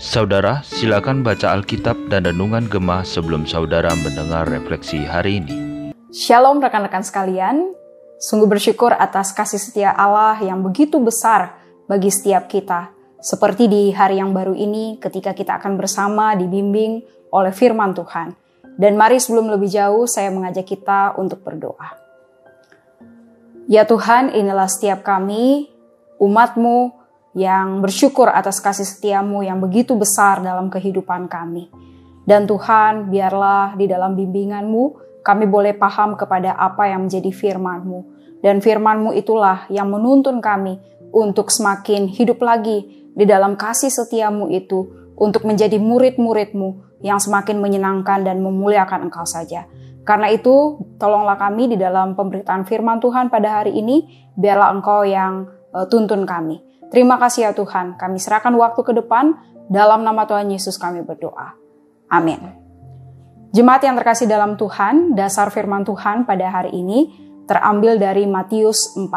Saudara, silakan baca Alkitab dan Renungan Gemah sebelum saudara mendengar refleksi hari ini. Shalom rekan-rekan sekalian, sungguh bersyukur atas kasih setia Allah yang begitu besar bagi setiap kita. Seperti di hari yang baru ini ketika kita akan bersama dibimbing oleh firman Tuhan. Dan mari sebelum lebih jauh saya mengajak kita untuk berdoa. Ya Tuhan, inilah setiap kami, umatmu yang bersyukur atas kasih setiamu yang begitu besar dalam kehidupan kami. Dan Tuhan, biarlah di dalam bimbinganmu kami boleh paham kepada apa yang menjadi firmanmu. Dan firmanmu itulah yang menuntun kami untuk semakin hidup lagi di dalam kasih setiamu itu, untuk menjadi murid-muridmu yang semakin menyenangkan dan memuliakan engkau saja. Karena itu, tolonglah kami di dalam pemberitaan firman Tuhan pada hari ini, biarlah engkau yang tuntun kami. Terima kasih ya Tuhan, kami serahkan waktu ke depan, dalam nama Tuhan Yesus kami berdoa. Amin. Jemaat yang terkasih dalam Tuhan, dasar firman Tuhan pada hari ini terambil dari Matius 4.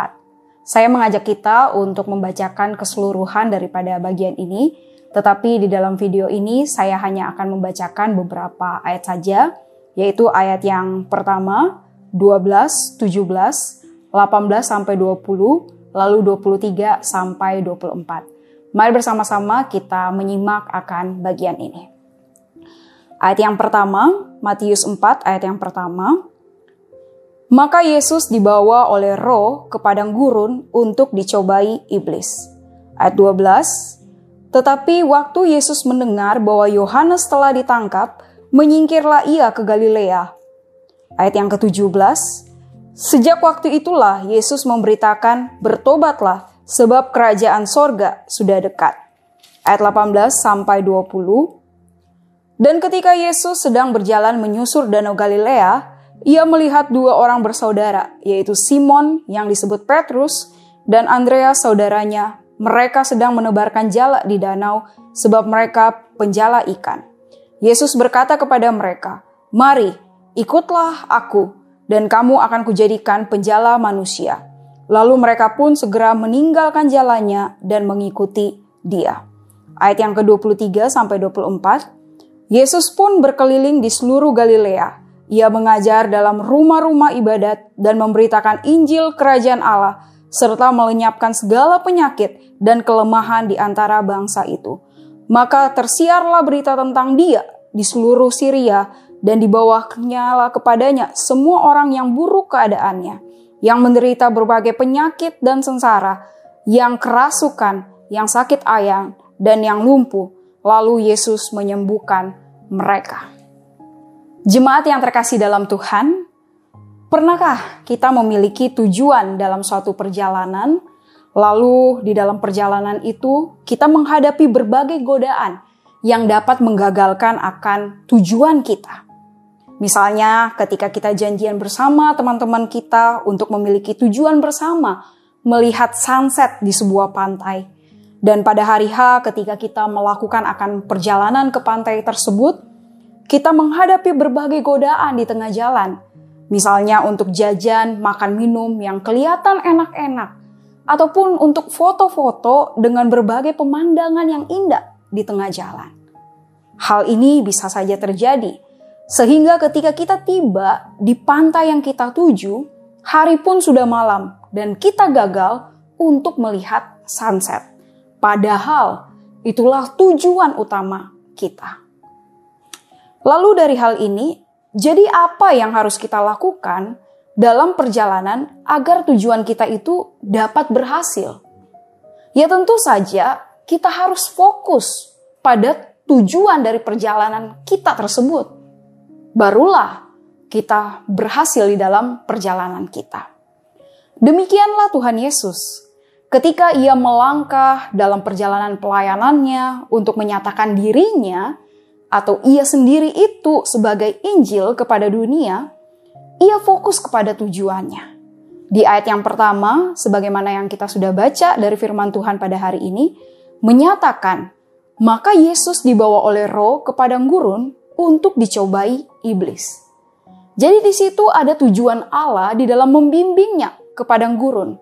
Saya mengajak kita untuk membacakan keseluruhan daripada bagian ini, tetapi di dalam video ini saya hanya akan membacakan beberapa ayat saja, yaitu ayat yang pertama, 12, 17, 18 sampai 20, lalu 23 sampai 24. Mari bersama-sama kita menyimak akan bagian ini. Ayat yang pertama, Matius 4 ayat yang pertama. Maka Yesus dibawa oleh roh ke padang gurun untuk dicobai iblis. Ayat 12. Tetapi waktu Yesus mendengar bahwa Yohanes telah ditangkap, menyingkirlah ia ke Galilea. Ayat yang ke-17. Sejak waktu itulah Yesus memberitakan, "Bertobatlah, sebab kerajaan sorga sudah dekat." Ayat 18 sampai 20. Dan ketika Yesus sedang berjalan menyusur Danau Galilea, ia melihat dua orang bersaudara, yaitu Simon yang disebut Petrus dan Andreas saudaranya. Mereka sedang menebarkan jala di danau sebab mereka penjala ikan. Yesus berkata kepada mereka, "Mari, ikutlah aku." Dan kamu akan kujadikan penjala manusia. Lalu mereka pun segera meninggalkan jalannya dan mengikuti dia. Ayat yang ke-23 sampai 24. Yesus pun berkeliling di seluruh Galilea. Ia mengajar dalam rumah-rumah ibadat dan memberitakan Injil kerajaan Allah serta melenyapkan segala penyakit dan kelemahan di antara bangsa itu. Maka tersiarlah berita tentang dia di seluruh Syria dan di bawahnya lah kepadanya semua orang yang buruk keadaannya, yang menderita berbagai penyakit dan sengsara, yang kerasukan, yang sakit ayam, dan yang lumpuh. Lalu Yesus menyembuhkan mereka. Jemaat yang terkasih dalam Tuhan, pernahkah kita memiliki tujuan dalam suatu perjalanan? Lalu di dalam perjalanan itu kita menghadapi berbagai godaan yang dapat menggagalkan akan tujuan kita. Misalnya ketika kita janjian bersama teman-teman kita untuk memiliki tujuan bersama, melihat sunset di sebuah pantai. Dan pada hari H ketika kita melakukan akan perjalanan ke pantai tersebut, kita menghadapi berbagai godaan di tengah jalan. Misalnya untuk jajan, makan minum yang kelihatan enak-enak. Ataupun untuk foto-foto dengan berbagai pemandangan yang indah di tengah jalan. Hal ini bisa saja terjadi sehingga ketika kita tiba di pantai yang kita tuju, hari pun sudah malam dan kita gagal untuk melihat sunset. Padahal itulah tujuan utama kita. Lalu dari hal ini, jadi apa yang harus kita lakukan dalam perjalanan agar tujuan kita itu dapat berhasil? Ya tentu saja kita harus fokus pada tujuan dari perjalanan kita tersebut barulah kita berhasil di dalam perjalanan kita. Demikianlah Tuhan Yesus. Ketika ia melangkah dalam perjalanan pelayanannya untuk menyatakan dirinya atau ia sendiri itu sebagai Injil kepada dunia, ia fokus kepada tujuannya. Di ayat yang pertama, sebagaimana yang kita sudah baca dari firman Tuhan pada hari ini, menyatakan, maka Yesus dibawa oleh roh ke padang gurun untuk dicobai iblis. Jadi di situ ada tujuan Allah di dalam membimbingnya ke padang gurun.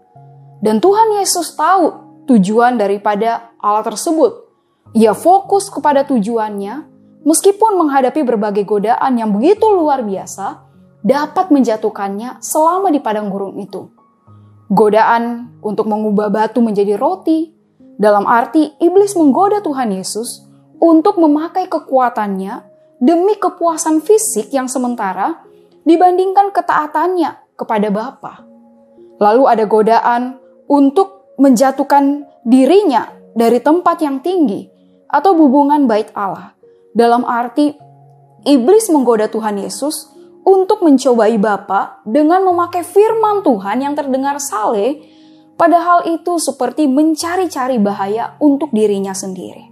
Dan Tuhan Yesus tahu tujuan daripada Allah tersebut. Ia fokus kepada tujuannya, meskipun menghadapi berbagai godaan yang begitu luar biasa, dapat menjatuhkannya selama di padang gurun itu. Godaan untuk mengubah batu menjadi roti, dalam arti iblis menggoda Tuhan Yesus untuk memakai kekuatannya demi kepuasan fisik yang sementara dibandingkan ketaatannya kepada Bapa. Lalu ada godaan untuk menjatuhkan dirinya dari tempat yang tinggi atau hubungan bait Allah. Dalam arti iblis menggoda Tuhan Yesus untuk mencobai Bapa dengan memakai firman Tuhan yang terdengar saleh, padahal itu seperti mencari-cari bahaya untuk dirinya sendiri.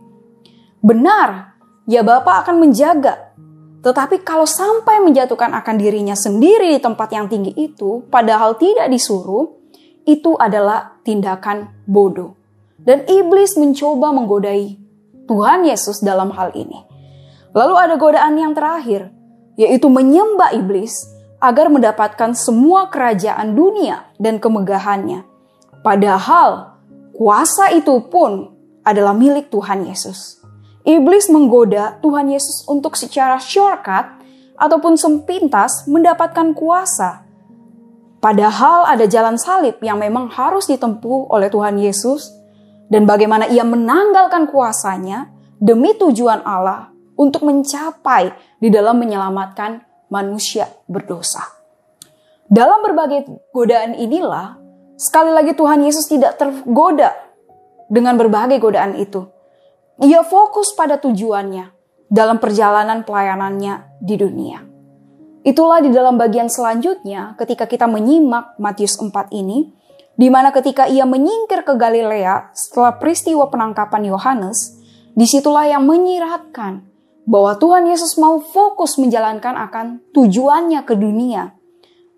Benar, ya Bapa akan menjaga, tetapi kalau sampai menjatuhkan akan dirinya sendiri di tempat yang tinggi itu, padahal tidak disuruh, itu adalah tindakan bodoh. Dan iblis mencoba menggodai Tuhan Yesus dalam hal ini. Lalu ada godaan yang terakhir, yaitu menyembah iblis agar mendapatkan semua kerajaan dunia dan kemegahannya. Padahal kuasa itu pun adalah milik Tuhan Yesus. Iblis menggoda Tuhan Yesus untuk secara shortcut ataupun sempintas mendapatkan kuasa. Padahal ada jalan salib yang memang harus ditempuh oleh Tuhan Yesus dan bagaimana ia menanggalkan kuasanya demi tujuan Allah untuk mencapai di dalam menyelamatkan manusia berdosa. Dalam berbagai godaan inilah, sekali lagi Tuhan Yesus tidak tergoda dengan berbagai godaan itu. Ia fokus pada tujuannya dalam perjalanan pelayanannya di dunia. Itulah di dalam bagian selanjutnya ketika kita menyimak Matius 4 ini, di mana ketika ia menyingkir ke Galilea setelah peristiwa penangkapan Yohanes, di situlah yang menyiratkan bahwa Tuhan Yesus mau fokus menjalankan akan tujuannya ke dunia.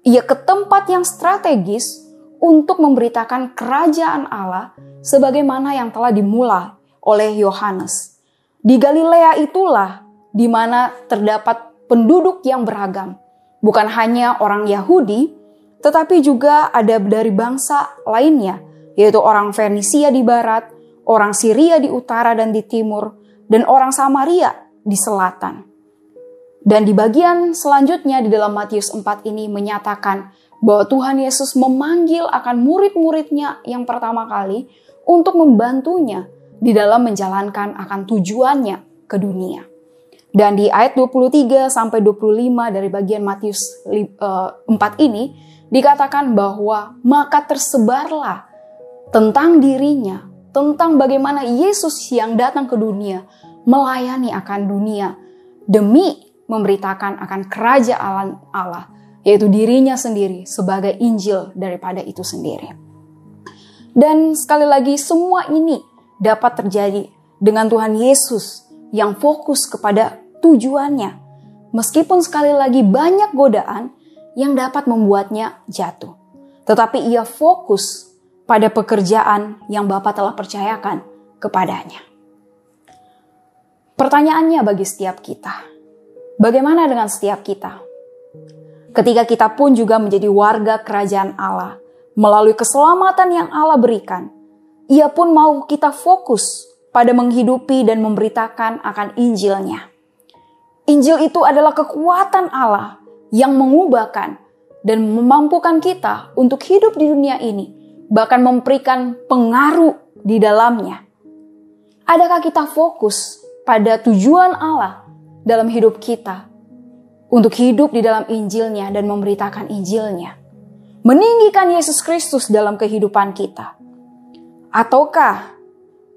Ia ke tempat yang strategis untuk memberitakan kerajaan Allah sebagaimana yang telah dimulai oleh Yohanes. Di Galilea itulah di mana terdapat penduduk yang beragam. Bukan hanya orang Yahudi, tetapi juga ada dari bangsa lainnya, yaitu orang Fenisia di barat, orang Syria di utara dan di timur, dan orang Samaria di selatan. Dan di bagian selanjutnya di dalam Matius 4 ini menyatakan bahwa Tuhan Yesus memanggil akan murid-muridnya yang pertama kali untuk membantunya di dalam menjalankan akan tujuannya ke dunia. Dan di ayat 23 sampai 25 dari bagian Matius 4 eh, ini dikatakan bahwa maka tersebarlah tentang dirinya, tentang bagaimana Yesus yang datang ke dunia melayani akan dunia demi memberitakan akan kerajaan Allah, yaitu dirinya sendiri sebagai Injil daripada itu sendiri. Dan sekali lagi semua ini dapat terjadi dengan Tuhan Yesus yang fokus kepada tujuannya. Meskipun sekali lagi banyak godaan yang dapat membuatnya jatuh. Tetapi ia fokus pada pekerjaan yang Bapa telah percayakan kepadanya. Pertanyaannya bagi setiap kita, bagaimana dengan setiap kita? Ketika kita pun juga menjadi warga kerajaan Allah, melalui keselamatan yang Allah berikan, ia pun mau kita fokus pada menghidupi dan memberitakan akan Injilnya. Injil itu adalah kekuatan Allah yang mengubahkan dan memampukan kita untuk hidup di dunia ini, bahkan memberikan pengaruh di dalamnya. Adakah kita fokus pada tujuan Allah dalam hidup kita untuk hidup di dalam Injilnya dan memberitakan Injilnya. Meninggikan Yesus Kristus dalam kehidupan kita. Ataukah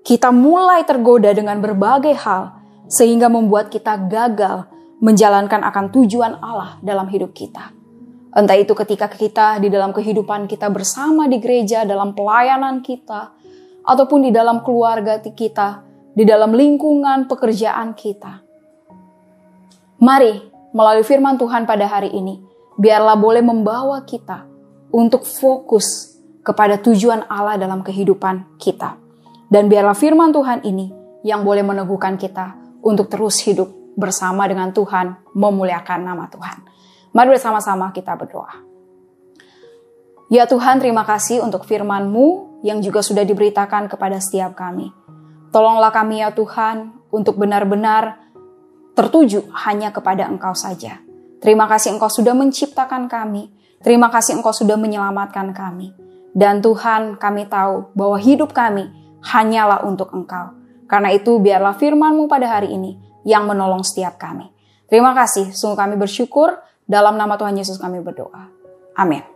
kita mulai tergoda dengan berbagai hal sehingga membuat kita gagal menjalankan akan tujuan Allah dalam hidup kita. Entah itu ketika kita di dalam kehidupan kita bersama di gereja, dalam pelayanan kita, ataupun di dalam keluarga kita, di dalam lingkungan pekerjaan kita. Mari, melalui firman Tuhan pada hari ini, biarlah boleh membawa kita untuk fokus kepada tujuan Allah dalam kehidupan kita. Dan biarlah firman Tuhan ini yang boleh meneguhkan kita untuk terus hidup bersama dengan Tuhan, memuliakan nama Tuhan. Mari bersama-sama kita berdoa. Ya Tuhan, terima kasih untuk firman-Mu yang juga sudah diberitakan kepada setiap kami. Tolonglah kami ya Tuhan untuk benar-benar tertuju hanya kepada Engkau saja. Terima kasih Engkau sudah menciptakan kami. Terima kasih Engkau sudah menyelamatkan kami. Dan Tuhan kami tahu bahwa hidup kami hanyalah untuk Engkau. Karena itu biarlah firman-Mu pada hari ini yang menolong setiap kami. Terima kasih, sungguh kami bersyukur. Dalam nama Tuhan Yesus kami berdoa. Amin.